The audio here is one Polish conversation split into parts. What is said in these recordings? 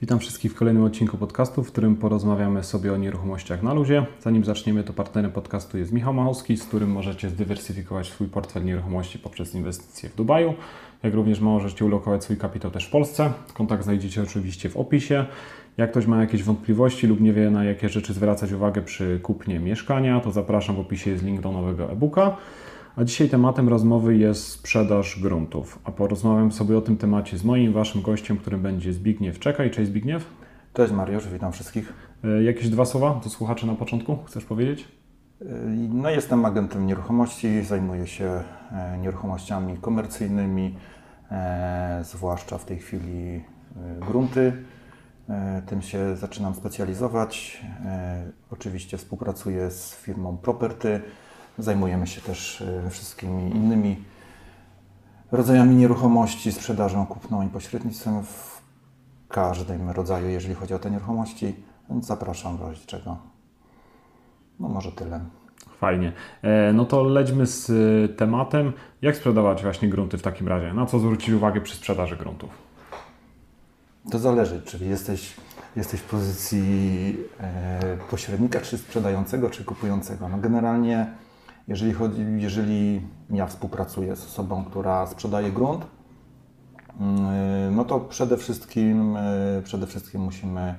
Witam wszystkich w kolejnym odcinku podcastu, w którym porozmawiamy sobie o nieruchomościach na luzie. Zanim zaczniemy, to partnerem podcastu jest Michał Machowski, z którym możecie zdywersyfikować swój portfel nieruchomości poprzez inwestycje w Dubaju, jak również możecie ulokować swój kapitał też w Polsce. Kontakt znajdziecie oczywiście w opisie. Jak ktoś ma jakieś wątpliwości lub nie wie na jakie rzeczy zwracać uwagę przy kupnie mieszkania, to zapraszam w opisie jest link do nowego e-booka. A dzisiaj tematem rozmowy jest sprzedaż gruntów. A porozmawiam sobie o tym temacie z moim waszym gościem, którym będzie Zbigniew Czekaj. Cześć Zbigniew. Cześć Mariusz, witam wszystkich. E, jakieś dwa słowa do słuchaczy na początku chcesz powiedzieć? E, no, jestem agentem nieruchomości, zajmuję się e, nieruchomościami komercyjnymi, zwłaszcza w tej chwili grunty. Tym się zaczynam specjalizować. Oczywiście współpracuję z firmą Property Zajmujemy się też e, wszystkimi innymi rodzajami nieruchomości, sprzedażą, kupną i pośrednictwem w każdym rodzaju, jeżeli chodzi o te nieruchomości. Więc zapraszam w razie czego. No może tyle. Fajnie. E, no to lećmy z e, tematem. Jak sprzedawać właśnie grunty w takim razie? Na co zwrócić uwagę przy sprzedaży gruntów? To zależy, czyli jesteś, jesteś w pozycji pośrednika, czy sprzedającego, czy kupującego. No generalnie jeżeli, chodzi, jeżeli ja współpracuję z osobą, która sprzedaje grunt, mm, no to przede wszystkim, e, przede wszystkim musimy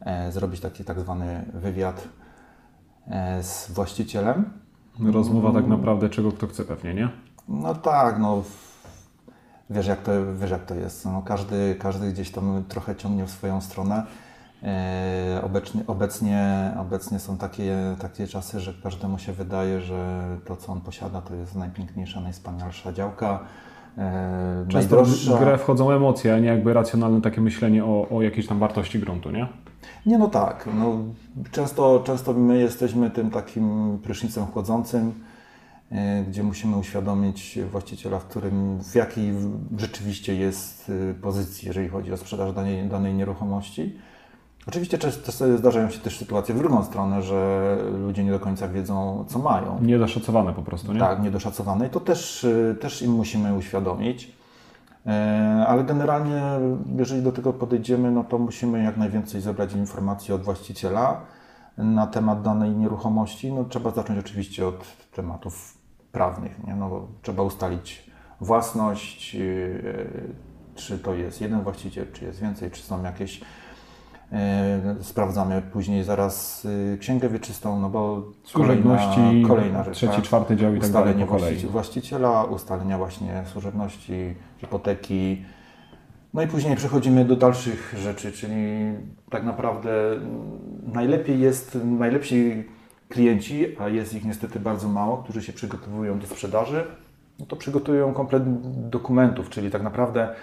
e, zrobić taki tak zwany wywiad e, z właścicielem. Rozmowa tak naprawdę czego kto chce pewnie, nie? No tak, no wiesz jak to, wiesz jak to jest. No, każdy, każdy gdzieś tam trochę ciągnie w swoją stronę. E, obecnie, obecnie, obecnie są takie, takie czasy, że każdemu się wydaje, że to, co on posiada, to jest najpiękniejsza, najwspanialsza działka. E, Często w grę wchodzą emocje, a nie jakby racjonalne takie myślenie o, o jakiejś tam wartości gruntu, nie? Nie, no tak. No, często, często my jesteśmy tym takim prysznicem chłodzącym, e, gdzie musimy uświadomić właściciela, w którym, w jakiej rzeczywiście jest pozycji, jeżeli chodzi o sprzedaż danej, danej nieruchomości Oczywiście często zdarzają się też sytuacje w drugą stronę, że ludzie nie do końca wiedzą, co mają. Niedoszacowane po prostu, nie? Tak, niedoszacowane i to też, y, też im musimy uświadomić. E, ale generalnie, jeżeli do tego podejdziemy, no to musimy jak najwięcej zebrać informacji od właściciela na temat danej nieruchomości. No, trzeba zacząć oczywiście od tematów prawnych. Nie? No, trzeba ustalić własność, y, czy to jest jeden właściciel, czy jest więcej, czy są jakieś sprawdzamy później zaraz y, księgę wieczystą, no bo kolejna, kolejna rzecz. Trzeci, tak? czwarty dział i tak dalej po kolei. właściciela, ustalenia właśnie służebności, hipoteki. No i później przechodzimy do dalszych rzeczy, czyli tak naprawdę najlepiej jest, najlepsi klienci, a jest ich niestety bardzo mało, którzy się przygotowują do sprzedaży, no to przygotują komplet dokumentów, czyli tak naprawdę E,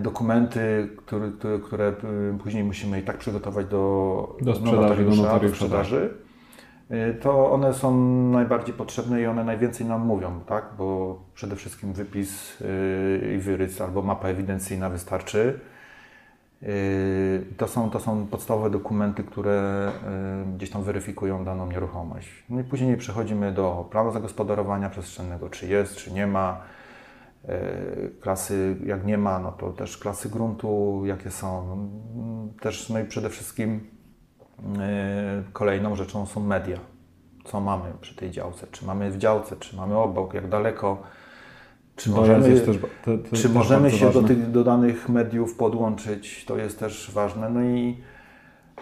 dokumenty, które, które, które, później musimy i tak przygotować do, do sprzedaży, do notariusza, do sprzedaży, e, to one są najbardziej potrzebne i one najwięcej nam mówią, tak? bo przede wszystkim wypis e, i wyrys albo mapa ewidencyjna wystarczy. To są, to są podstawowe dokumenty, które gdzieś tam weryfikują daną nieruchomość. No i później przechodzimy do planu zagospodarowania przestrzennego, czy jest, czy nie ma E, klasy, jak nie ma, no to też klasy gruntu, jakie są. Też, no i przede wszystkim e, kolejną rzeczą są media. Co mamy przy tej działce? Czy mamy w działce, czy mamy obok, jak daleko? Czy możemy, też, to, to czy możemy się do tych dodanych mediów podłączyć? To jest też ważne. No i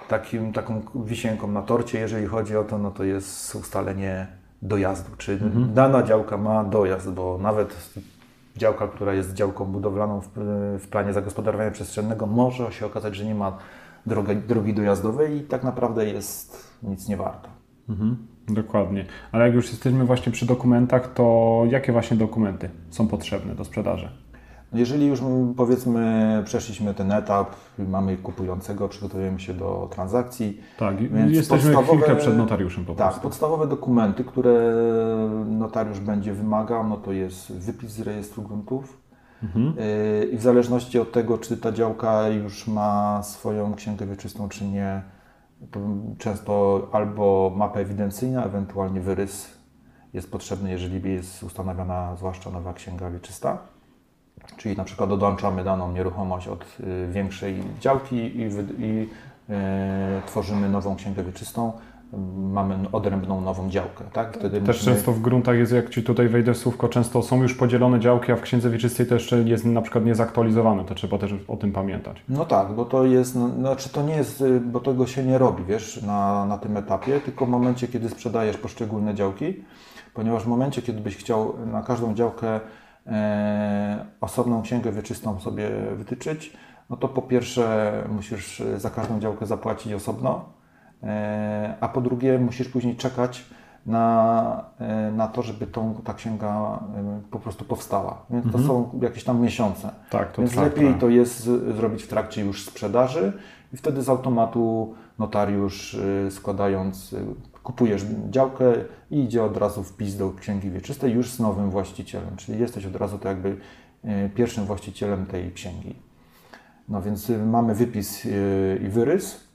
takim, taką wisienką na torcie, jeżeli chodzi o to, no to jest ustalenie dojazdu. Czy mhm. dana działka ma dojazd, bo nawet działka, która jest działką budowlaną w, w planie zagospodarowania przestrzennego, może się okazać, że nie ma drogi, drogi dojazdowej i tak naprawdę jest nic nie warta. Mhm, dokładnie. Ale jak już jesteśmy właśnie przy dokumentach, to jakie właśnie dokumenty są potrzebne do sprzedaży? Jeżeli już powiedzmy przeszliśmy ten etap, mamy kupującego, przygotowujemy się do transakcji. Tak, więc jesteśmy chwilkę przed notariuszem po tak, prostu. Tak, podstawowe dokumenty, które notariusz będzie wymagał, no to jest wypis z rejestru gruntów. Mhm. Y, I w zależności od tego, czy ta działka już ma swoją księgę wieczystą, czy nie, to często albo mapa ewidencyjna, ewentualnie wyrys jest potrzebny, jeżeli jest ustanowiona zwłaszcza nowa księga wieczysta. Czyli na przykład odłączamy daną nieruchomość od y, większej działki i, i y, tworzymy nową księgę wieczystą, mamy odrębną nową działkę. Tak? Wtedy Też musimy- często w gruntach jest, jak Ci tutaj wejdę słówko, często są już podzielone działki, a w księdze wieczystej to jeszcze jest na przykład niezaktualizowane, to trzeba też o tym pamiętać. No tak, bo to jest, znaczy to nie jest, y, bo tego się nie robi, wiesz, na, na tym etapie, tylko w momencie, kiedy sprzedajesz poszczególne działki, ponieważ w momencie, kiedy byś chciał na każdą działkę osobną księgę wieczystą sobie wytyczyć, no to po pierwsze musisz za każdą działkę zapłacić osobno, e, a po drugie musisz później czekać na, e, na to, żeby tą, ta księga e, po prostu powstała. Więc to są jakieś tam miesiące. Tak, to Więc trwa lepiej trochę. to jest zrobić w trakcie już sprzedaży i wtedy z automatu notariusz składając, kupujesz działkę i idzie od razu wpis do księgi wieczystej już z nowym właścicielem, czyli jesteś od razu to jakby y, pierwszym właścicielem tej księgi. No więc y, mamy wypis y, i wyrys,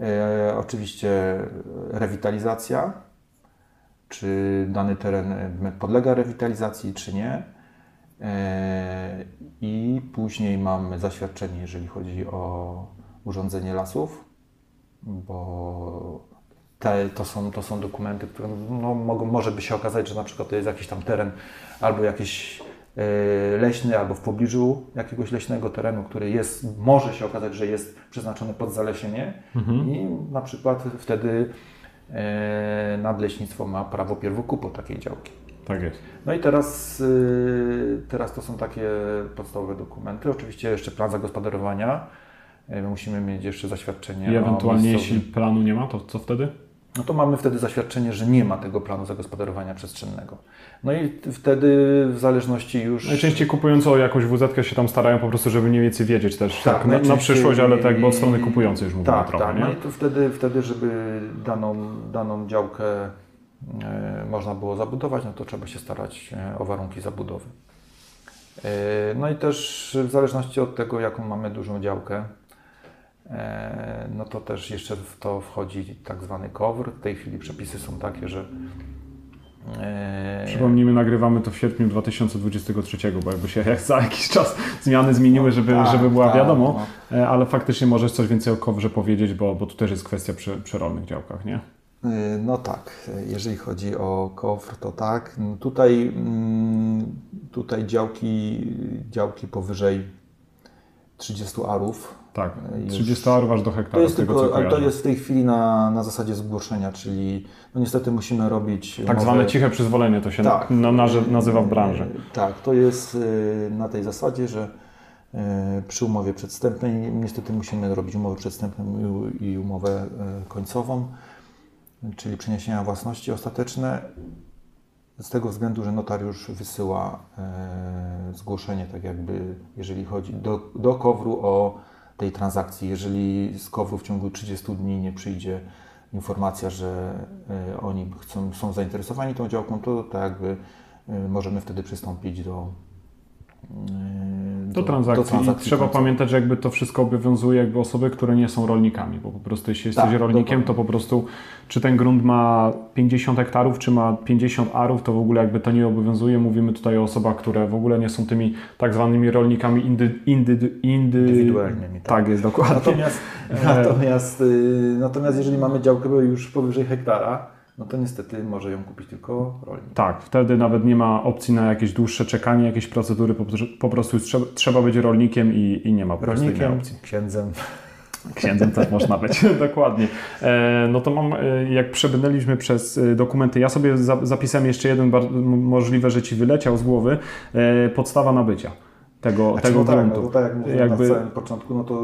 E, oczywiście rewitalizacja, czy dany teren e, podlega rewitalizacji, czy nie. E, I później mamy zaświadczenie, jeżeli chodzi o urządzenie lasów, bo te, to, są, to są dokumenty, które no, mogą, może by się okazać, że na przykład to jest jakiś tam teren albo jakiś e, leśny, albo w pobliżu jakiegoś leśnego terenu, który jest, może się okazać, że jest przeznaczony pod zalesienie i na przykład wtedy e, nadleśnictwo ma prawo pierwokupu takiej działki. Tak jest. No i teraz, y, teraz to są takie podstawowe dokumenty. Oczywiście jeszcze plan zagospodarowania. Musimy mieć jeszcze zaświadczenie. I ewentualnie jeśli planu nie ma, to co wtedy? No to mamy wtedy zaświadczenie, że nie ma tego planu zagospodarowania przestrzennego. No i wtedy w zależności już... Najczęściej kupując o jakąś WZ się tam starają po prostu, żeby mniej więcej wiedzieć też Tak, tak, na, przyszłość, ale tak jakby od strony kupującej już mówimy Tak, trochę, tak. nie? No i to wtedy, wtedy żeby daną, daną działkę e, można było zabudować, no to trzeba się starać e, o warunki zabudowy. E, no i też w zależności od tego, jaką mamy dużą działkę, no to też jeszcze w to wchodzi tak zwany kowr. W tej chwili przepisy są takie, że e, Przypomnijmy, nagrywamy to w sierpniu 2023, bo jakby się jak za jakiś czas zmiany zmieniły, żeby, tak, żeby była tak, wiadomo, no. E, ale faktycznie możesz coś więcej o kowrze powiedzieć, bo, bo tu też jest kwestia przy, przy rolnych działkach, nie? No tak, jeżeli chodzi o kofr, to tak. Tutaj, mm, tutaj działki, działki powyżej 30 arów. Tak, Już- 30 arów aż do To hektara, jest, z tego tylko, ale to jest w tej chwili na, na zasadzie zgłoszenia, czyli no niestety musimy robić. Tak umowę- zwane ciche przyzwolenie to się Tak. na, na, nazywa w branży. Y, Tak, to jest y, na tej zasadzie, że przy umowie przedwstępnej niestety musimy robić umowę przedwstępną i- umowę końcową, czyli przeniesienia własności ostateczne. Z tego względu, że notariusz wysyła zgłoszenie, tak jakby, jeżeli chodzi do, do KOWR-u o tej transakcji. Jeżeli z KOWR-u w ciągu 30 dni nie przyjdzie informacja, że y, oni chcą, są zainteresowani tą działką, to tak jakby y, możemy wtedy przystąpić do, y, Do transakcji. I trzeba końcowej. pamiętać, że jakby to wszystko obowiązuje jakby osoby, które nie są rolnikami, bo po prostu jeśli jesteś Tak, rolnikiem, to po prostu czy ten grunt ma 50 hektarów, czy ma 50 arów, to w ogóle jakby to nie obowiązuje. Mówimy tutaj o osobach, które w ogóle nie są tymi tak zwanymi rolnikami indy, indy, indy, Indywidualnymi, tak. Tak jest, dokładnie. Natomiast, natomiast, y, natomiast jeżeli mamy działkę już powyżej hektara, no to niestety może ją kupić tylko rolnik. Tak, wtedy nawet nie ma opcji na jakieś dłuższe czekanie, jakieś procedury, po, prostu trzeba, trzeba być rolnikiem i, i nie ma po prostu innej Rolnikiem, opcji. księdzem. Księdzem też można być, dokładnie. E, no to mam, e, jak przebrnęliśmy przez e, dokumenty, ja sobie za, zapisałem jeszcze jeden, możliwe, że Ci wyleciał z głowy, podstawa nabycia tego, Znaczy, tego no tak, gruntu. no, tak jak mówiłem Jakby- na samym początku, no to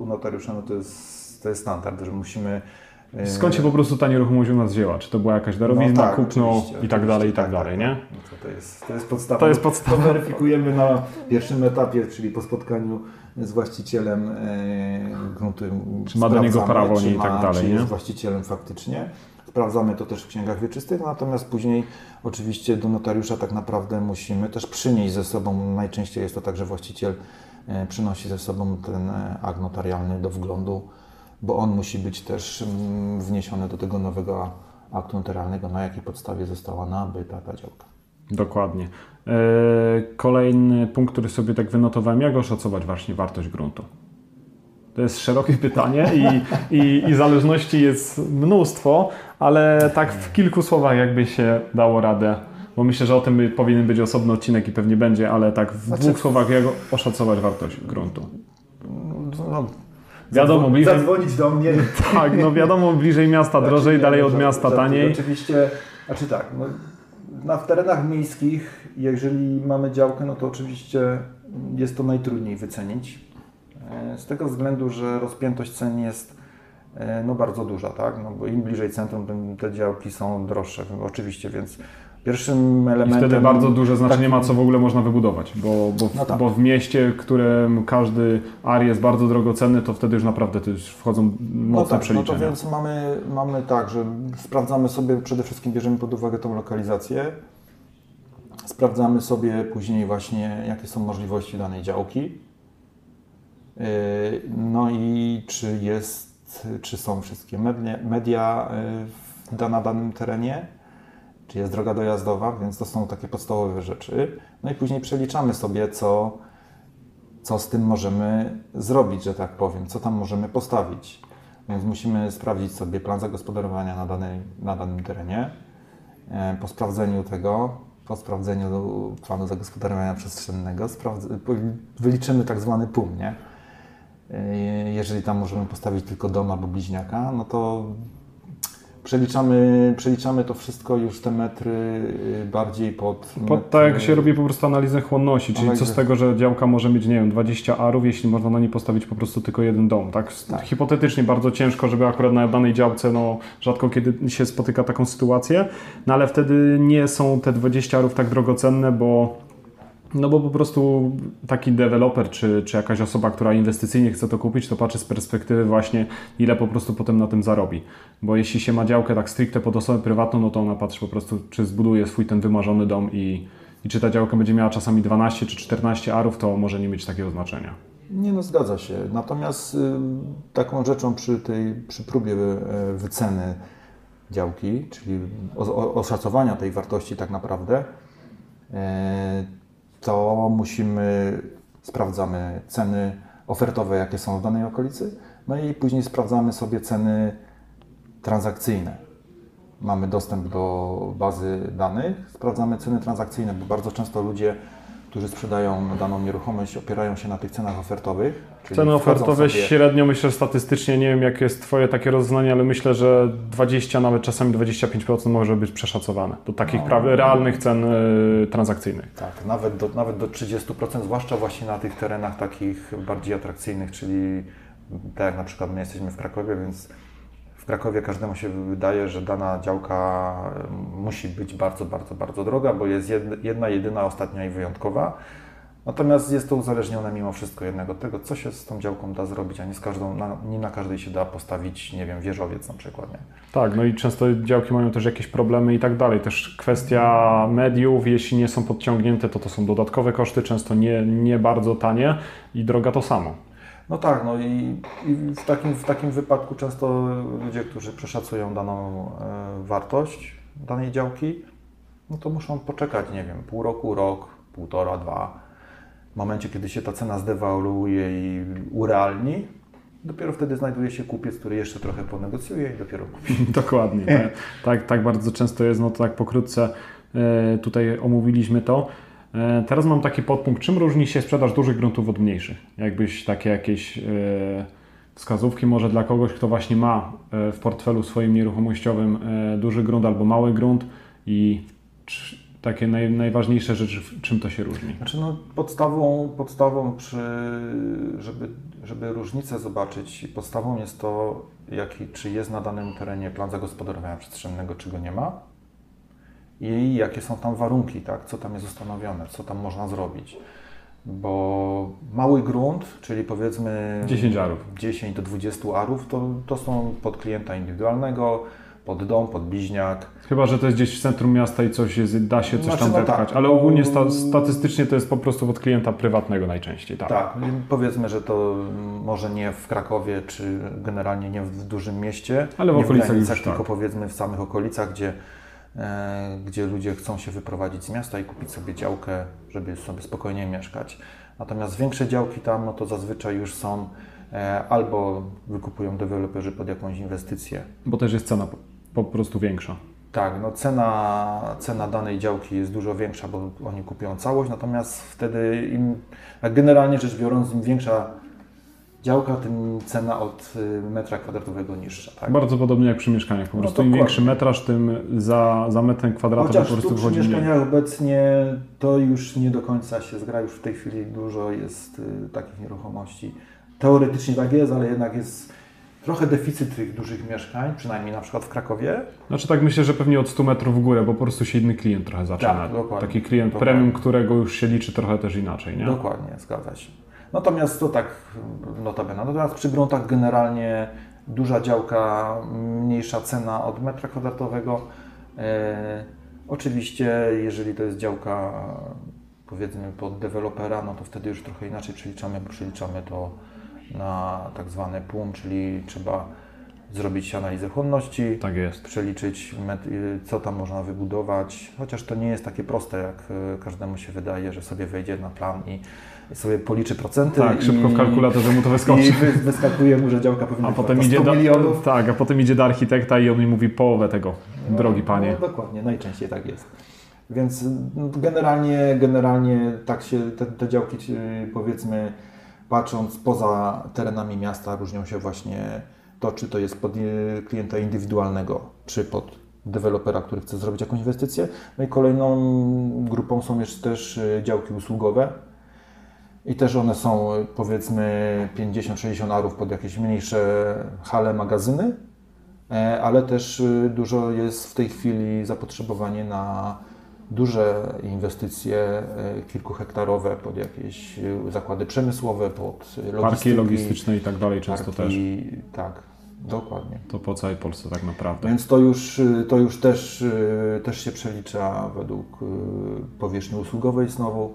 u notariusza no to, jest, to jest standard, że musimy... y, Skąd się po prostu ta nieruchomość u nas wzięła? Czy to była jakaś darowizna, tak, kupno i tak dalej, i oczywiście, tak dalej, nie? No to, jest, to jest podstawa. To jest podstawa. To weryfikujemy na pierwszym etapie, czyli po spotkaniu z właścicielem e, gruntu. Czy ma do niego prawo, nie, i tak dalej, Czy nie? jest właścicielem faktycznie. Sprawdzamy to też w księgach wieczystych, natomiast później oczywiście do notariusza tak naprawdę musimy też przynieść ze sobą, najczęściej jest to tak, że właściciel e, przynosi ze sobą ten e, akt notarialny do wglądu, bo on musi być też mm, wniesiony do tego nowego aktu notarialnego, na jakiej podstawie została nabyta ta działka. Dokładnie. E, kolejny punkt, który sobie tak wynotowałem, jak oszacować właśnie wartość gruntu? To jest szerokie pytanie i, i, i zależności jest mnóstwo, ale tak w kilku słowach jakby się dało radę, bo myślę, że o tym powinien być osobny odcinek i pewnie będzie, ale tak w Znaczy- dwóch słowach jak oszacować wartość gruntu. No, Wiadomo, bliżej, Zadzwonić do mnie. tak, no wiadomo, bliżej miasta drożej, Znaczy, dalej nie, od miasta taniej. Oczywiście, znaczy tak, no, na, w terenach miejskich, jeżeli mamy działkę, no to oczywiście jest to najtrudniej wycenić. E, Z tego względu, że rozpiętość cen jest e, no, bardzo duża, tak? No, bo im bliżej centrum, tym te działki są droższe, oczywiście, więc pierwszym I elementem... wtedy bardzo duże znaczenie ma, takim- co w ogóle można wybudować, bo, bo, No tak. bo w mieście, w którym każdy ar jest bardzo drogocenny, to wtedy już naprawdę to już wchodzą mocne No tak, no to przeliczenia. więc mamy, mamy tak, że sprawdzamy sobie, przede wszystkim bierzemy pod uwagę tą lokalizację, sprawdzamy sobie później właśnie, jakie są możliwości danej działki, Yy, no i czy jest, czy są wszystkie media, yy, na danym terenie, czy jest droga dojazdowa, więc to są takie podstawowe rzeczy. No i później przeliczamy sobie, co, co z tym możemy zrobić, że tak powiem, co tam możemy postawić. Więc musimy sprawdzić sobie plan zagospodarowania na, danej, na danym terenie. E, Po sprawdzeniu tego, po sprawdzeniu planu zagospodarowania przestrzennego, wyliczymy tak zwany PUM, nie? E, Jeżeli tam możemy postawić tylko dom albo bliźniaka, no to przeliczamy, przeliczamy to wszystko już te metry y, bardziej pod... Po, metry- tak jak się robi po prostu analizę chłonności, czyli co Analizę. z tego, że działka może mieć, nie wiem, 20 arów, jeśli można na niej postawić po prostu tylko jeden dom, tak? Tak. Hipotetycznie bardzo ciężko, żeby akurat na danej działce, no rzadko kiedy się spotyka taką sytuację, no ale wtedy nie są te 20 arów tak drogocenne, bo no bo po prostu taki deweloper, czy, czy jakaś osoba, która inwestycyjnie chce to kupić, to patrzy z perspektywy właśnie, ile po prostu potem na tym zarobi. Bo jeśli się ma działkę tak stricte pod osobę prywatną, no to ona patrzy po prostu, czy zbuduje swój ten wymarzony dom i, i czy ta działka będzie miała czasami 12 czy 14 arów, to może nie mieć takiego znaczenia. Nie, no zgadza się. Natomiast y, taką rzeczą przy tej przy próbie y, wyceny działki, czyli oszacowania tej wartości tak naprawdę, y, to musimy, sprawdzamy ceny ofertowe, jakie są w danej okolicy, no i później sprawdzamy sobie ceny transakcyjne. Mamy dostęp do bazy danych, sprawdzamy ceny transakcyjne, bo bardzo często ludzie, którzy sprzedają daną nieruchomość, opierają się na tych cenach ofertowych. Ceny ofertowe sobie- średnio myślę statystycznie, nie wiem jakie jest Twoje takie rozeznanie, ale myślę, że 20, nawet czasami 25% może być przeszacowane do takich No. prawie realnych cen y, transakcyjnych. Tak, nawet do, nawet do 30%, zwłaszcza właśnie na tych terenach takich bardziej atrakcyjnych, czyli tak jak na przykład my jesteśmy w Krakowie, więc w Krakowie każdemu się wydaje, że dana działka em, musi być bardzo, bardzo, bardzo droga, bo jest jed- jedna, jedyna, ostatnia i wyjątkowa. Natomiast jest to uzależnione mimo wszystko jednak od tego, co się z tą działką da zrobić, a nie, z każdą, na, nie na każdej się da postawić, nie wiem, wieżowiec na przykład. Nie? Tak, no i często działki mają też jakieś problemy i tak dalej. Też kwestia mediów, jeśli nie są podciągnięte, to to są dodatkowe koszty, często nie, nie bardzo tanie i droga to samo. No tak, no i, i w, takim, w takim wypadku często ludzie, którzy przeszacują daną e, wartość danej działki, no to muszą poczekać, nie wiem, pół roku, rok, półtora, dwa. W momencie, kiedy się ta cena zdewaluuje i urealni, dopiero wtedy znajduje się kupiec, który jeszcze trochę ponegocjuje i dopiero kupi. Dokładnie. Tak, tak, tak bardzo często jest, no to tak pokrótce e, tutaj omówiliśmy to. E, Teraz mam taki podpunkt, czym różni się sprzedaż dużych gruntów od mniejszych? Jakbyś takie jakieś e, wskazówki może dla kogoś, kto właśnie ma e, w portfelu swoim nieruchomościowym duży grunt albo mały grunt i takie naj, najważniejsze rzeczy, czym to się różni? Znaczy no, podstawą, podstawą przy, żeby, żeby różnicę zobaczyć, podstawą jest to, jaki, czy jest na danym terenie plan zagospodarowania przestrzennego, czy go nie ma i jakie są tam warunki, tak? co tam jest ustanowione, co tam można zrobić. Bo mały grunt, czyli powiedzmy 10 arów. 10 do 20 arów, to, to są pod klienta indywidualnego, pod dom, pod bliźniak. Chyba, że to jest gdzieś w centrum miasta i coś jest, da się coś Znaczy, tam no wepchać, tak, ale no- ogólnie sta, statystycznie to jest po prostu od klienta prywatnego najczęściej. Tak. Tak, powiedzmy, że to może nie w Krakowie, czy generalnie nie w dużym mieście, Ale w okolicach w granicach, już tylko tak. powiedzmy w samych okolicach, gdzie gdzie ludzie chcą się wyprowadzić z miasta i kupić sobie działkę, żeby sobie spokojnie mieszkać. Natomiast większe działki tam, no to zazwyczaj już są e, albo wykupują deweloperzy pod jakąś inwestycję. Bo też jest cena po, prostu większa. Tak, no cena, cena danej działki jest dużo większa, bo oni kupują całość, natomiast wtedy im, generalnie rzecz biorąc, im większa działka, tym cena od y, metra kwadratowego niższa. Tak? Bardzo podobnie jak przy mieszkaniach. Po No prostu im dokładnie. większy metraż, tym za, za metrem kwadratowym Chociaż po prostu tu przy mniej. mieszkaniach obecnie to już nie do końca się zgra, już w tej chwili dużo jest y, takich nieruchomości. Teoretycznie tak jest, ale jednak jest trochę deficyt tych dużych mieszkań, przynajmniej na przykład w Krakowie. Znaczy tak myślę, że pewnie od 100 metrów w górę, bo po prostu się inny klient trochę zaczyna. Tak, dokładnie. Taki klient Dokładnie. premium, którego już się liczy trochę też inaczej, nie? Dokładnie, zgadza się. Natomiast to tak notabene. Natomiast przy gruntach generalnie duża działka, mniejsza cena od metra kwadratowego. E, oczywiście, jeżeli to jest działka powiedzmy pod dewelopera, no to wtedy już trochę inaczej przeliczamy, bo przeliczamy to na tak zwany PUM, czyli trzeba zrobić analizę chłonności, Tak przeliczyć, y, co tam można wybudować, chociaż to nie jest takie proste, jak y, każdemu się wydaje, że sobie wejdzie na plan i sobie policzy procenty. Tak, szybko i, w kalkulatorze mu to I wyskoczy. wy, wyskakuje mu, że działka powinna A potem idzie 100 do, milionów. tak, a potem idzie do architekta i on mi mówi połowę tego, drogi panie. No, dokładnie, najczęściej tak jest. Więc no, generalnie, generalnie tak się te, te działki, y, powiedzmy, patrząc poza terenami miasta, różnią się właśnie to, czy to jest pod y, klienta indywidualnego, czy pod dewelopera, który chce zrobić jakąś inwestycję. No i kolejną grupą są jeszcze też y, działki usługowe. I też one są powiedzmy 50-60 arów pod jakieś mniejsze hale, magazyny, E, ale też y, dużo jest w tej chwili zapotrzebowanie na duże inwestycje e, kilkuhektarowe pod jakieś y, zakłady przemysłowe, pod y, Parki logistyczne i tak dalej często też. parki, Tak, dokładnie. To po całej Polsce tak naprawdę. Więc to już, to już też, też się przelicza według powierzchni usługowej znowu.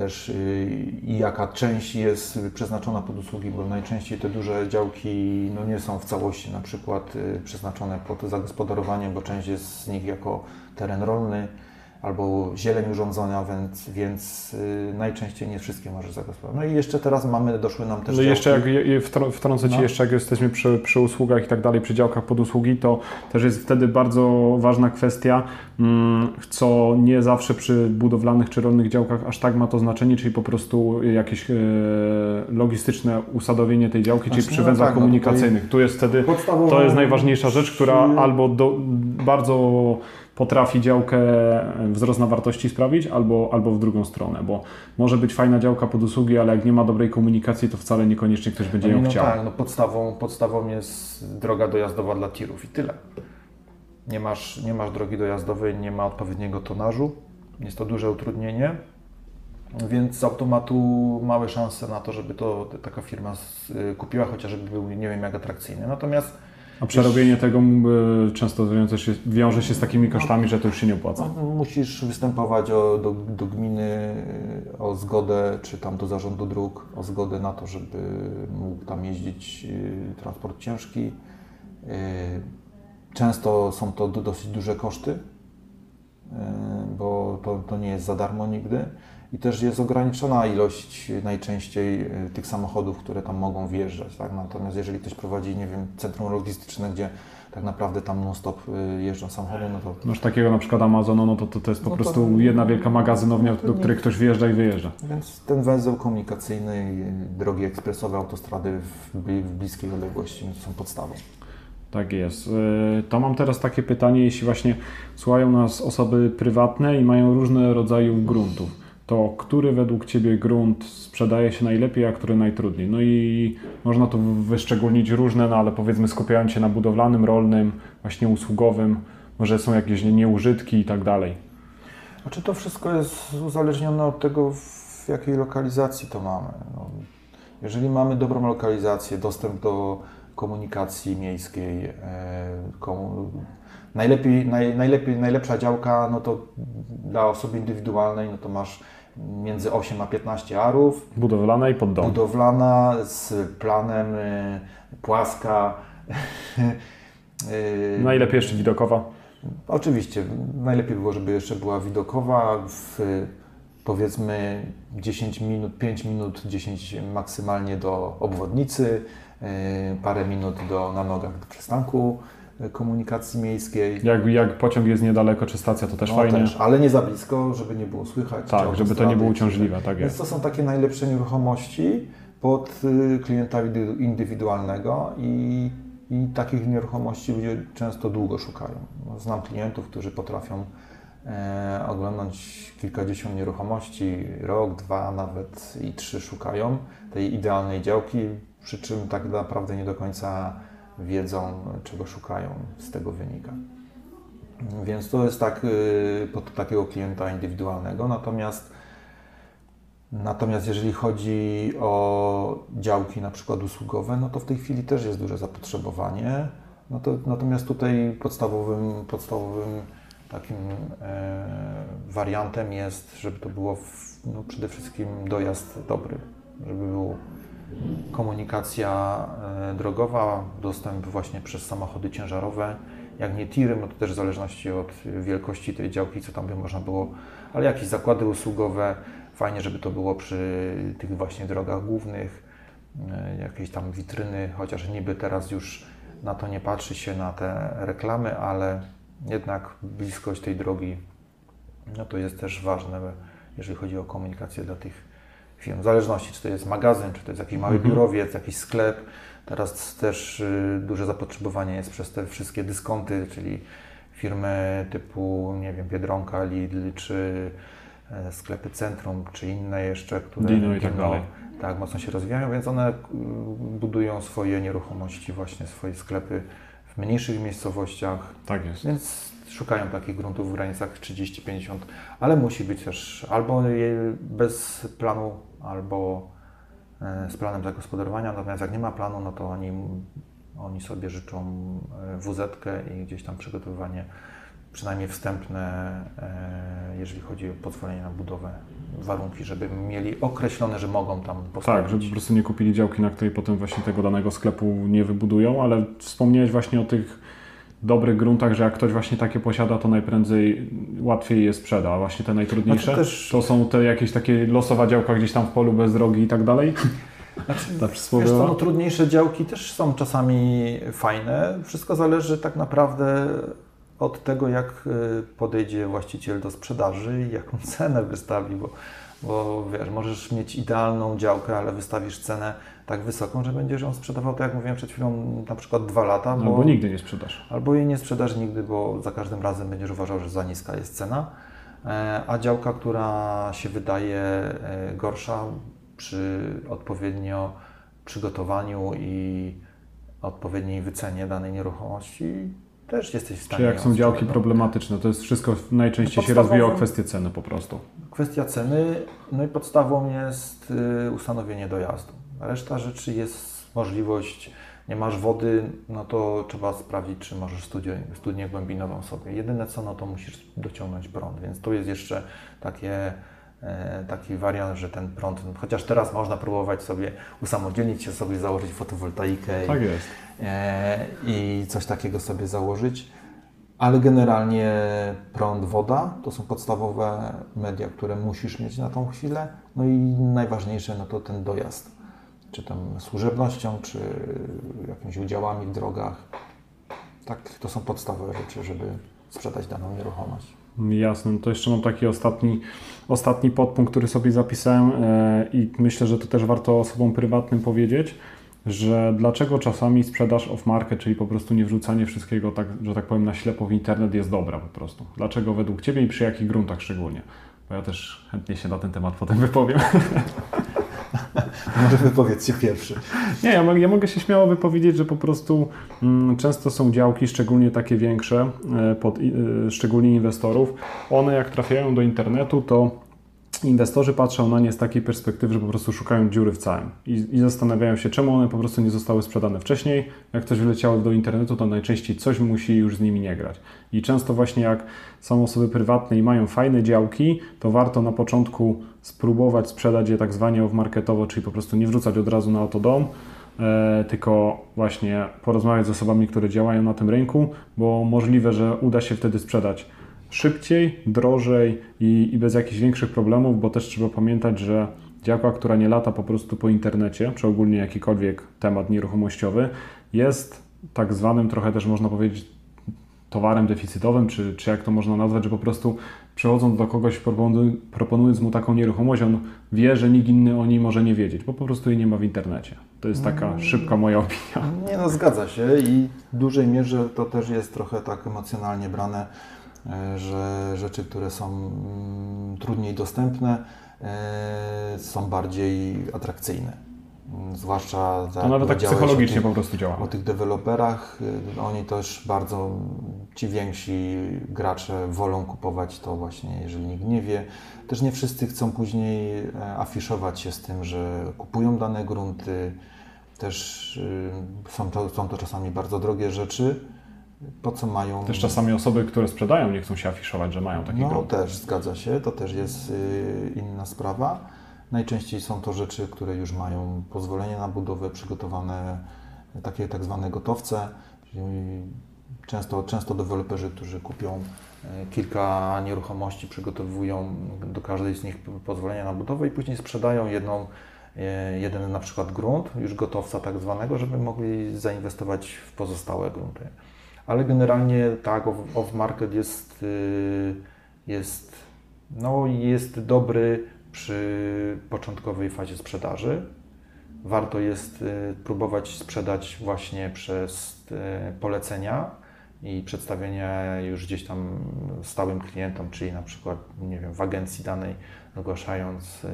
Też y, i jaka część jest przeznaczona pod usługi, bo najczęściej te duże działki no, nie są w całości na przykład y, przeznaczone pod zagospodarowanie, bo część jest z nich jako teren rolny albo zieleń urządzenia, więc, więc y, najczęściej nie wszystkie może zagospodarować. No i jeszcze teraz mamy, doszły nam też No i jeszcze jak wtrącę Ci No. jeszcze, jak jesteśmy przy, przy usługach i tak dalej, przy działkach pod usługi, to też jest wtedy bardzo ważna kwestia, mm, co nie zawsze przy budowlanych czy rolnych działkach aż tak ma to znaczenie, czyli po prostu jakieś e, logistyczne usadowienie tej działki, czyli Znaczy, przy no węzłach tak, no komunikacyjnych. Tu jest wtedy To jest najważniejsza rzecz, która przy- albo do, bardzo potrafi działkę wzrost na wartości sprawić, albo, albo w drugą stronę, bo może być fajna działka pod usługi, ale jak nie ma dobrej komunikacji, to wcale niekoniecznie ktoś będzie ją no chciał. Tak, no podstawą, podstawą jest droga dojazdowa dla tirów i tyle. Nie masz, nie masz drogi dojazdowej, nie ma odpowiedniego tonażu. Jest to duże utrudnienie, więc z automatu małe szanse na to, żeby to taka firma y, kupiła, chociażby był nie wiem jak atrakcyjny. Natomiast A przerobienie tego y, często się, wiąże się z takimi kosztami, że to już się nie opłaca. no, musisz występować o, do, do gminy o zgodę, czy tam do zarządu dróg, o zgodę na to, żeby mógł tam jeździć y, transport ciężki. Y, Często są to do- dosyć duże koszty, bo to, to nie jest za darmo nigdy. I też jest ograniczona ilość najczęściej y, tych samochodów, które tam mogą wjeżdżać. Tak? Natomiast jeżeli ktoś prowadzi, nie wiem, centrum logistyczne, gdzie tak naprawdę tam non-stop y, jeżdżą samochody, no to Masz takiego na przykład Amazonu, no to, to, to jest po No to- prostu jedna wielka magazynownia, do której ktoś wjeżdża i wyjeżdża. Więc ten węzeł komunikacyjny, drogi ekspresowe, autostrady w bliskiej odległości są podstawą. Tak jest. Y, To mam teraz takie pytanie, jeśli właśnie słuchają nas osoby prywatne i mają różne rodzaje gruntów, to który według Ciebie grunt sprzedaje się najlepiej, a który najtrudniej? No i można to wyszczególnić różne, no ale powiedzmy skupiając się na budowlanym, rolnym, właśnie usługowym, może są jakieś nieużytki i tak dalej. Znaczy to wszystko jest uzależnione od tego, w jakiej lokalizacji to mamy. No, jeżeli mamy dobrą lokalizację, dostęp do komunikacji miejskiej, e, komu, najlepiej, naj, najlepiej, najlepsza działka, no to dla osoby indywidualnej, no to masz między 8 a 15 arów, Budowlane i pod dom. budowlana z planem y, płaska. y, Najlepiej jeszcze widokowa. Oczywiście, najlepiej było, żeby jeszcze była widokowa w powiedzmy 10 minut, 5 minut, 10 maksymalnie do obwodnicy, parę minut do, na nogach do przystanku yy, komunikacji miejskiej. Jak, jak pociąg jest niedaleko, czy stacja, to też No, fajnie. też, ale nie za blisko, żeby nie było słychać. Tak, żeby to nie było uciążliwe, tak Więc jest. to są takie najlepsze nieruchomości pod y, klienta indy- indywidualnego i, i takich nieruchomości ludzie często długo szukają. No, Znam klientów, którzy potrafią e, oglądać kilkadziesiąt nieruchomości, rok, dwa, nawet i trzy szukają tej idealnej działki, przy czym tak naprawdę nie do końca wiedzą, czego szukają, z tego wynika. Więc to jest tak y, pod takiego klienta indywidualnego. Natomiast, natomiast jeżeli chodzi o działki na przykład usługowe, no to w tej chwili też jest duże zapotrzebowanie. No to, natomiast tutaj podstawowym, podstawowym takim e, wariantem jest, żeby to było w, no przede wszystkim dojazd dobry, żeby był komunikacja e, drogowa, dostęp właśnie przez samochody ciężarowe, jak nie tiry, no to też w zależności od wielkości tej działki, co tam by można było, ale jakieś zakłady usługowe, fajnie, żeby to było przy tych właśnie drogach głównych, e, jakieś tam witryny, chociaż niby teraz już na to nie patrzy się na te reklamy, ale jednak bliskość tej drogi, no to jest też ważne, jeżeli chodzi o komunikację dla tych firm. W zależności, czy to jest magazyn, czy to jest jakiś mały Mhm. biurowiec, jakiś sklep. Teraz też y, duże zapotrzebowanie jest przez te wszystkie dyskonty, czyli firmy typu, nie wiem, Biedronka, Lidl, czy e, sklepy Centrum, czy inne jeszcze, które Dino i tak dalej. tak, mocno się rozwijają, więc one y, budują swoje nieruchomości, właśnie swoje sklepy w mniejszych miejscowościach, Tak jest. więc szukają takich gruntów w granicach 30-50, ale musi być też albo bez planu, albo e, z planem zagospodarowania. Natomiast jak nie ma planu, no to oni, oni sobie życzą e, wz i gdzieś tam przygotowywanie przynajmniej wstępne, e, jeżeli chodzi o pozwolenie na budowę, warunki, żeby mieli określone, że mogą tam postawić. Tak, żeby po prostu nie kupili działki, na której potem właśnie tego danego sklepu nie wybudują, ale wspomniałeś właśnie o tych dobrych gruntach, że jak ktoś właśnie takie posiada, to najprędzej łatwiej je sprzeda. A właśnie te najtrudniejsze Znaczy też- to są te jakieś takie losowa działka gdzieś tam w polu bez drogi i tak dalej. Znaczy, Ta Wiesz co, no, trudniejsze działki też są czasami fajne. Wszystko zależy tak naprawdę od tego, jak y, podejdzie właściciel do sprzedaży i jaką cenę wystawi, bo, bo wiesz, możesz mieć idealną działkę, ale wystawisz cenę tak wysoką, że będziesz ją sprzedawał, tak jak mówiłem przed chwilą, na przykład dwa lata, bo, Albo nigdy nie sprzedasz. albo jej nie sprzedasz nigdy, bo za każdym razem będziesz uważał, że za niska jest cena. E, A działka, która się wydaje e, gorsza przy odpowiednio przygotowaniu i odpowiedniej wycenie danej nieruchomości, też jesteś w stanie. Czy jak są działki problematyczne, to jest wszystko najczęściej się rozwija o kwestię ceny po prostu. Kwestia ceny, no i podstawą jest y, ustanowienie dojazdu. Reszta rzeczy jest możliwość, nie masz wody, no to trzeba sprawdzić, czy możesz studię, studnię głębinową sobie. Jedyne co, no to musisz dociągnąć prąd, więc tu jest jeszcze takie, taki wariant, że ten prąd, chociaż teraz można próbować sobie usamodzielnić się, sobie założyć fotowoltaikę i, Tak jest. e, i coś takiego sobie założyć. Ale generalnie prąd, woda to są podstawowe media, które musisz mieć na tą chwilę. No i najważniejsze no to ten dojazd. Czy tam służebnością, czy jakimiś udziałami w drogach. Tak, to są podstawowe rzeczy, żeby sprzedać daną nieruchomość. Jasne, to jeszcze mam taki ostatni, ostatni podpunkt, który sobie zapisałem e, i myślę, że to też warto osobom prywatnym powiedzieć, że dlaczego czasami sprzedaż off-market, czyli po prostu nie wrzucanie wszystkiego, tak, że tak powiem, na ślepo w internet jest dobra po prostu. Dlaczego według Ciebie i przy jakich gruntach szczególnie? Bo ja też chętnie się na ten temat potem wypowiem. Może wypowiedzcie pierwszy. Nie, ja, ja mogę się śmiało wypowiedzieć, że po prostu mm, często są działki, szczególnie takie większe, e, pod, e, szczególnie inwestorów. One jak trafiają do internetu, to inwestorzy patrzą na nie z takiej perspektywy, że po prostu szukają dziury w całym i, i zastanawiają się, czemu one po prostu nie zostały sprzedane wcześniej. Jak coś wyleciało do internetu, to najczęściej coś musi już z nimi nie grać. I często właśnie jak są osoby prywatne i mają fajne działki, to warto na początku spróbować sprzedać je tak zwanie off-marketowo, czyli po prostu nie wrzucać od razu na autodom, e, tylko właśnie porozmawiać z osobami, które działają na tym rynku, bo możliwe, że uda się wtedy sprzedać szybciej, drożej i, i bez jakichś większych problemów, bo też trzeba pamiętać, że działka, która nie lata po prostu po internecie, czy ogólnie jakikolwiek temat nieruchomościowy, jest tak zwanym trochę też można powiedzieć towarem deficytowym, czy, czy jak to można nazwać, że po prostu przechodząc do kogoś, proponując mu taką nieruchomość, on wie, że nikt inny o niej może nie wiedzieć, bo po prostu jej nie ma w internecie. To jest taka mm. szybka moja opinia. Nie no, zgadza się i w dużej mierze to też jest trochę tak emocjonalnie brane, że rzeczy, które są mm, trudniej dostępne, e, są bardziej atrakcyjne. Mm, zwłaszcza to nawet tak psychologicznie po prostu działa. O tych deweloperach, y, oni też bardzo, ci więksi gracze wolą kupować to właśnie, jeżeli nikt nie wie. Też nie wszyscy chcą później e, afiszować się z tym, że kupują dane grunty. Też y, są to, są to czasami bardzo drogie rzeczy. Po co mają. Też czasami osoby, które sprzedają, nie chcą się afiszować, że mają takie no, grunty. No też zgadza się, to też jest y, inna sprawa. Najczęściej są to rzeczy, które już mają pozwolenie na budowę, przygotowane takie tak zwane gotowce. Często, często deweloperzy, którzy kupią e, kilka nieruchomości, przygotowują do każdej z nich pozwolenie na budowę i później sprzedają jedną, jeden na przykład grunt, już gotowca tak zwanego, żeby mogli zainwestować w pozostałe grunty. Ale generalnie tak, off-market jest, y, jest, no, jest dobry przy początkowej fazie sprzedaży. Warto jest y, próbować sprzedać właśnie przez y, polecenia i przedstawienie już gdzieś tam stałym klientom, czyli na przykład, nie wiem, w agencji danej ogłaszając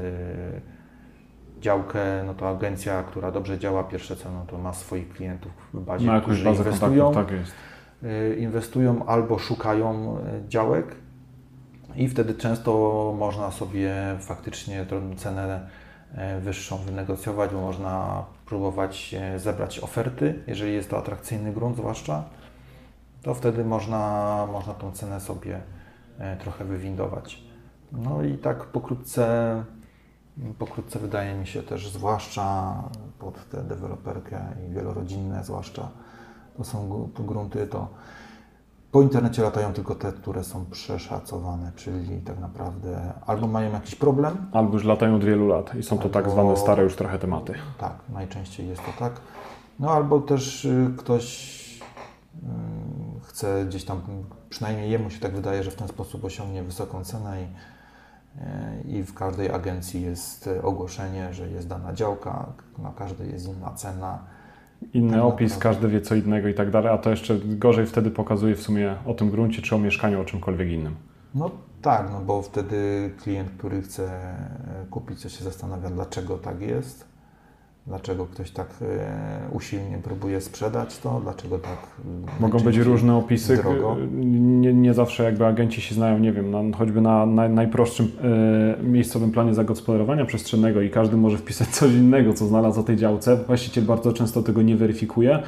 działkę, no to agencja, która dobrze działa, pierwsze co, no to ma swoich klientów w bazie, ma którzy inwestują, tak inwestują albo szukają działek, i wtedy często można sobie faktycznie cenę e, wyższą wynegocjować, bo można próbować zebrać oferty, jeżeli jest to atrakcyjny grunt zwłaszcza, to wtedy można, można tą cenę sobie trochę wywindować. No i tak pokrótce, pokrótce wydaje mi się też, zwłaszcza pod tę deweloperkę i wielorodzinne zwłaszcza, to są grunty, to po internecie latają tylko te, które są przeszacowane, czyli tak naprawdę albo mają jakiś problem, albo już latają od wielu lat i są to tak albo, tak zwane stare już trochę tematy. Tak, najczęściej jest to tak. No albo też y, ktoś y, chce gdzieś tam, przynajmniej jemu się tak wydaje, że w ten sposób osiągnie wysoką cenę i, y, i w każdej agencji jest ogłoszenie, że jest dana działka, na każdej jest inna cena inny tak opis, każdy wie co innego i tak dalej, a to jeszcze gorzej wtedy pokazuje w sumie o tym gruncie, czy o mieszkaniu, o czymkolwiek innym. No tak, no bo wtedy klient, który chce kupić, to się zastanawia, dlaczego tak jest Dlaczego ktoś tak e, usilnie próbuje sprzedać to? Dlaczego tak. Mogą być różne opisy. Drogo? Nie, nie, zawsze jakby agenci się znają, nie wiem, na, choćby na, na najprostszym e, miejscowym planie zagospodarowania przestrzennego i każdy może wpisać coś innego, co znalazł o tej działce. Właściciel bardzo często tego nie weryfikuje,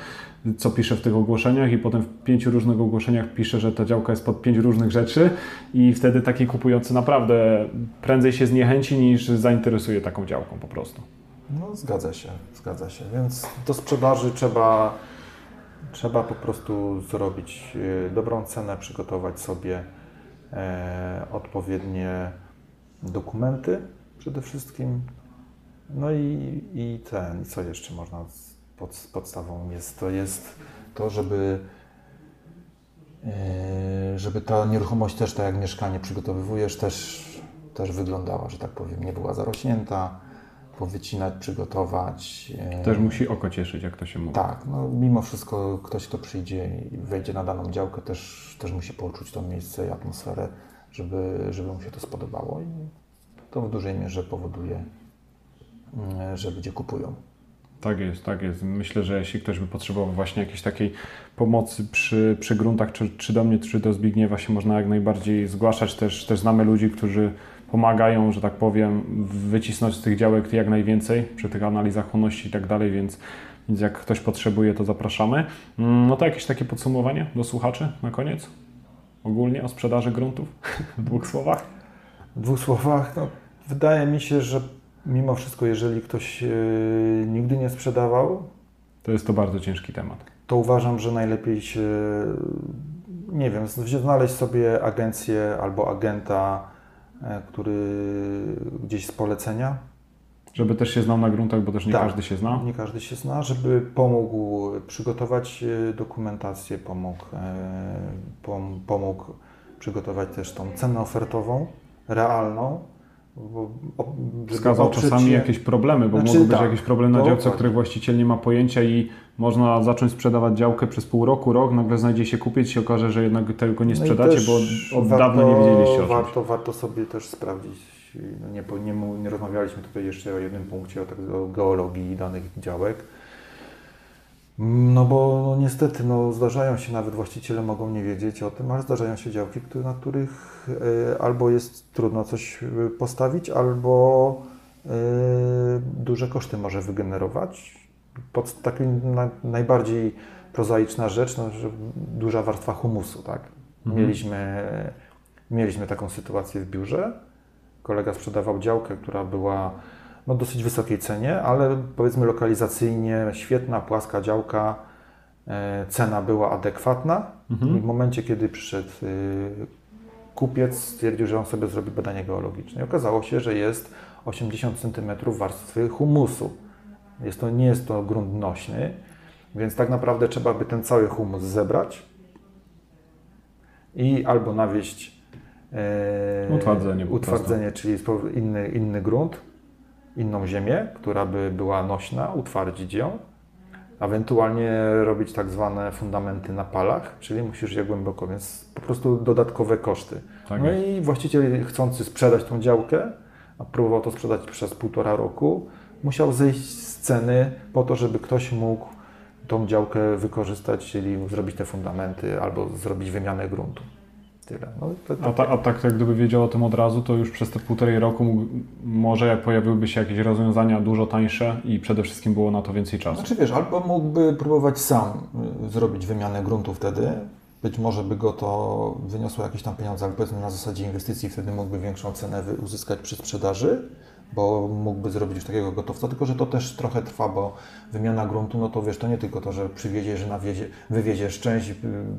co pisze w tych ogłoszeniach i potem w pięciu różnych ogłoszeniach pisze, że ta działka jest pod pięć różnych rzeczy i wtedy taki kupujący naprawdę prędzej się zniechęci niż zainteresuje taką działką po prostu. No, zgadza się, zgadza się. Więc do sprzedaży trzeba, trzeba po prostu zrobić y, dobrą cenę, przygotować sobie e, odpowiednie dokumenty przede wszystkim. No i, i ten, co jeszcze można pod, podstawą jest, to jest to, żeby e, żeby ta nieruchomość też, tak jak mieszkanie przygotowywujesz, też, też wyglądała, że tak powiem, nie była zarośnięta, powycinać, przygotować. E, też musi oko cieszyć, jak to się mówi. Tak, no mimo wszystko ktoś, kto przyjdzie i wejdzie na daną działkę, też, też musi poczuć to miejsce i atmosferę, żeby, żeby mu się to spodobało i to w dużej mierze powoduje, mm, że ludzie kupują. Tak jest, tak jest. Myślę, że jeśli ktoś by potrzebował właśnie jakiejś takiej pomocy przy, przy gruntach, czy, czy do mnie, czy do Zbigniewa się można jak najbardziej zgłaszać. Też, też znamy ludzi, którzy pomagają, że tak powiem, wycisnąć z tych działek jak najwięcej przy tych analizach chłonności i tak dalej, więc, więc jak ktoś potrzebuje, to zapraszamy. Mm, no to jakieś takie podsumowanie do słuchaczy na koniec? Ogólnie o sprzedaży gruntów? W dwóch słowach? W dwóch słowach, no, wydaje mi się, że mimo wszystko, jeżeli ktoś yy, nigdy nie sprzedawał, to jest to bardzo ciężki temat. To uważam, że najlepiej się, nie wiem, znaleźć sobie agencję albo agenta, który gdzieś z polecenia. Żeby też się znał na gruntach, bo też nie Tak. każdy się zna. Nie każdy się zna, żeby pomógł przygotować e, dokumentację, pomógł, e, pom- pomógł przygotować też tą cenę ofertową, realną. Bo, Wskazał czasami się- jakieś problemy, bo Znaczy, mogą być tak, jakieś problemy na działce, o dokładnie. których właściciel nie ma pojęcia i można zacząć sprzedawać działkę przez pół roku, rok, nagle znajdzie się kupiec i się okaże, że jednak tego nie No sprzedacie, też bo od warto- dawna nie wiedzieliście o czymś. Warto, warto sobie też sprawdzić. No nie, nie, nie rozmawialiśmy tutaj jeszcze o jednym punkcie, o, tak, o geologii danych działek. No bo no niestety no, zdarzają się, nawet właściciele mogą nie wiedzieć o tym, ale zdarzają się działki, które, na których e, albo jest trudno coś e, postawić, albo e, duże koszty może wygenerować. Pod na, najbardziej prozaiczna rzecz, no, że duża warstwa humusu, tak? Mhm. Mieliśmy, mieliśmy taką sytuację w biurze. Kolega sprzedawał działkę, która była no, dosyć wysokiej cenie, ale powiedzmy lokalizacyjnie świetna, płaska działka, e, cena była adekwatna. Mhm. I w momencie, kiedy przyszedł y, kupiec, stwierdził, że on sobie zrobi badanie geologiczne. I okazało się, że jest 80 cm warstwy humusu. Jest to, nie jest to grunt nośny, więc tak naprawdę trzeba by ten cały humus zebrać i albo nawieść e, Utwardzenie utwardzenie czyli inny, inny grunt, inną ziemię, która by była nośna, utwardzić ją, ewentualnie robić tak zwane fundamenty na palach, czyli musisz je głęboko, więc po prostu dodatkowe koszty. Tak no i właściciel chcący sprzedać tą działkę, a próbował to sprzedać przez półtora roku, musiał zejść z ceny po to, żeby ktoś mógł tą działkę wykorzystać, czyli zrobić te fundamenty albo zrobić wymianę gruntu. Tyle. No, to, to, A, ta, a tak jak gdyby wiedział o tym od razu, to już przez te półtorej roku mógł, może jak pojawiłyby się jakieś rozwiązania dużo tańsze i przede wszystkim było na to więcej czasu. Znaczy wiesz, albo mógłby próbować sam y, zrobić wymianę gruntu wtedy. Być może by go to wyniosło jakieś tam pieniądze, ale powiedzmy na zasadzie inwestycji, wtedy mógłby większą cenę uzyskać przy sprzedaży, bo mógłby zrobić już takiego gotowca, tylko że to też trochę trwa, bo wymiana gruntu, no to wiesz, to nie tylko to, że przywieziesz, nawiezie, wywieziesz część, y,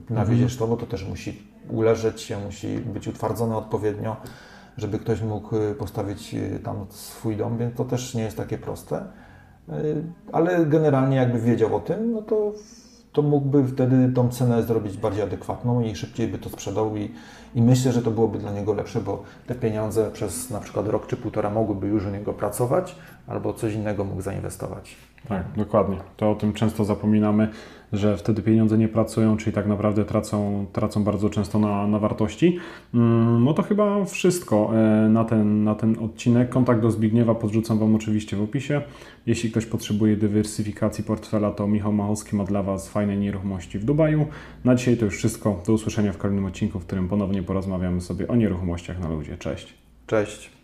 nawieziesz to, bo to też musi uleżeć się, musi być utwardzone odpowiednio, żeby ktoś mógł y, postawić y, tam swój dom, więc to też nie jest takie proste. Y, Ale generalnie jakby wiedział o tym, no to, to mógłby wtedy tą cenę zrobić bardziej adekwatną i szybciej by to sprzedał i, i myślę, że to byłoby dla niego lepsze, bo te pieniądze przez na przykład rok czy półtora mogłyby już u niego pracować, albo coś innego mógł zainwestować. Tak, dokładnie. To o tym często zapominamy, że wtedy pieniądze nie pracują, czyli tak naprawdę tracą, tracą bardzo często na, na wartości. Mm, No to chyba wszystko e, na ten, na ten odcinek. Kontakt do Zbigniewa podrzucam Wam oczywiście w opisie. Jeśli ktoś potrzebuje dywersyfikacji portfela, to Michał Machowski ma dla Was fajne nieruchomości w Dubaju. Na dzisiaj to już wszystko. Do usłyszenia w kolejnym odcinku, w którym ponownie porozmawiamy sobie o nieruchomościach na ludzie. Cześć! Cześć.